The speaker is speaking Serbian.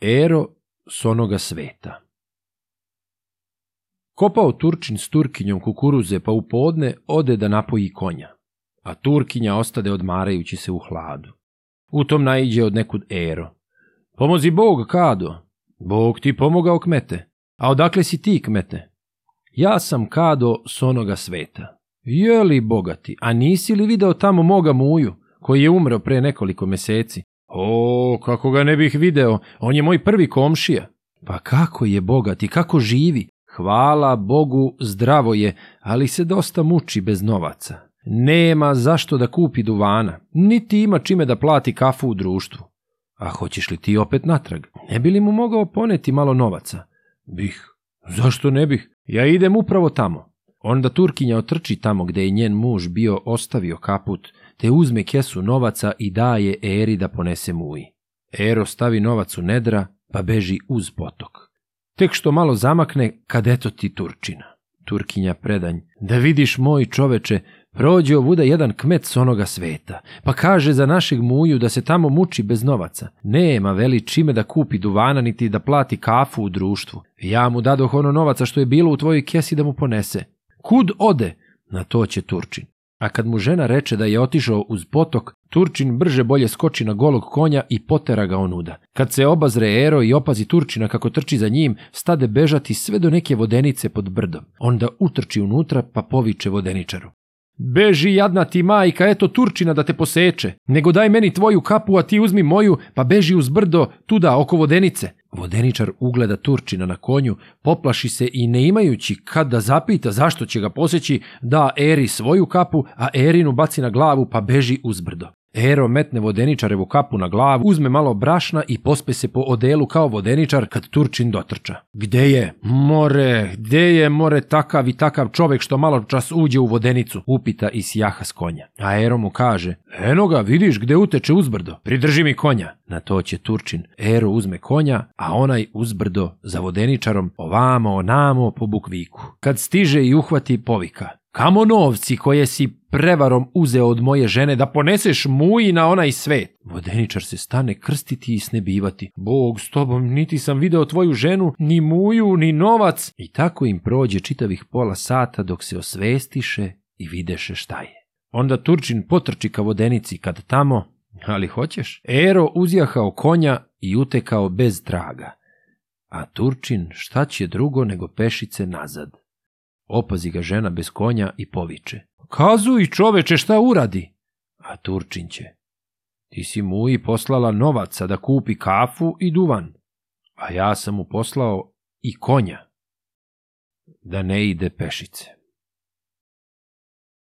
ero s onoga sveta. Kopao Turčin s Turkinjom kukuruze, pa u podne ode da napoji konja, a Turkinja ostade odmarajući se u hladu. U tom naiđe od nekud ero. Pomozi Bog, Kado. Bog ti pomogao, kmete. A odakle si ti, kmete? Ja sam Kado s onoga sveta. Je li bogati, a nisi li video tamo moga muju, koji je umro pre nekoliko meseci? O, kako ga ne bih video, on je moj prvi komšija. Pa kako je bogat i kako živi? Hvala Bogu, zdravo je, ali se dosta muči bez novaca. Nema zašto da kupi duvana, niti ima čime da plati kafu u društvu. A hoćeš li ti opet natrag? Ne bi li mu mogao poneti malo novaca? Bih. Zašto ne bih? Ja idem upravo tamo. Onda Turkinja otrči tamo gde je njen muž bio ostavio kaput te uzme kesu novaca i daje Eri da ponese muji. Ero stavi novac u nedra, pa beži uz potok. Tek što malo zamakne, kad eto ti Turčina. Turkinja predanj, da vidiš moj čoveče, prođe ovuda jedan kmet s onoga sveta, pa kaže za našeg muju da se tamo muči bez novaca. Nema veli čime da kupi duvana niti da plati kafu u društvu. Ja mu dadoh ono novaca što je bilo u tvojoj kesi da mu ponese. Kud ode? Na to će Turčin a kad mu žena reče da je otišao uz potok, Turčin brže bolje skoči na golog konja i potera ga onuda. Kad se obazre Ero i opazi Turčina kako trči za njim, stade bežati sve do neke vodenice pod brdom. Onda utrči unutra pa poviče vodeničaru. Beži jadna ti majka, eto Turčina da te poseče, nego daj meni tvoju kapu, a ti uzmi moju, pa beži uz brdo, tuda oko vodenice. Vodeničar ugleda Turčina na konju, poplaši se i ne imajući kad da zapita zašto će ga poseći, da Eri svoju kapu, a Erinu baci na glavu pa beži uzbrdo. Hero metne vodeničarevu kapu na glavu, uzme malo brašna i pospe se po odelu kao vodeničar kad Turčin dotrča. Gde je? More, gde je more takav i takav čovek što malo čas uđe u vodenicu? Upita i sjaha s konja. A Ero mu kaže, eno ga, vidiš gde uteče uzbrdo, pridrži mi konja. Na to će Turčin. Ero uzme konja, a onaj uzbrdo za vodeničarom ovamo, onamo po bukviku. Kad stiže i uhvati povika. Kamo novci koje si prevarom uzeo od moje žene da poneseš muji na onaj svet. Vodeničar se stane krstiti i snebivati. Bog s tobom, niti sam video tvoju ženu, ni muju, ni novac. I tako im prođe čitavih pola sata dok se osvestiše i videše šta je. Onda Turčin potrči ka vodenici kad tamo, ali hoćeš, Ero uzjahao konja i utekao bez traga. A Turčin šta će drugo nego pešice nazad. Opazi ga žena bez konja i poviče. Kazuj čoveče šta uradi? A Turčin će. Ti si mu i poslala novaca da kupi kafu i duvan, a ja sam mu poslao i konja da ne ide pešice.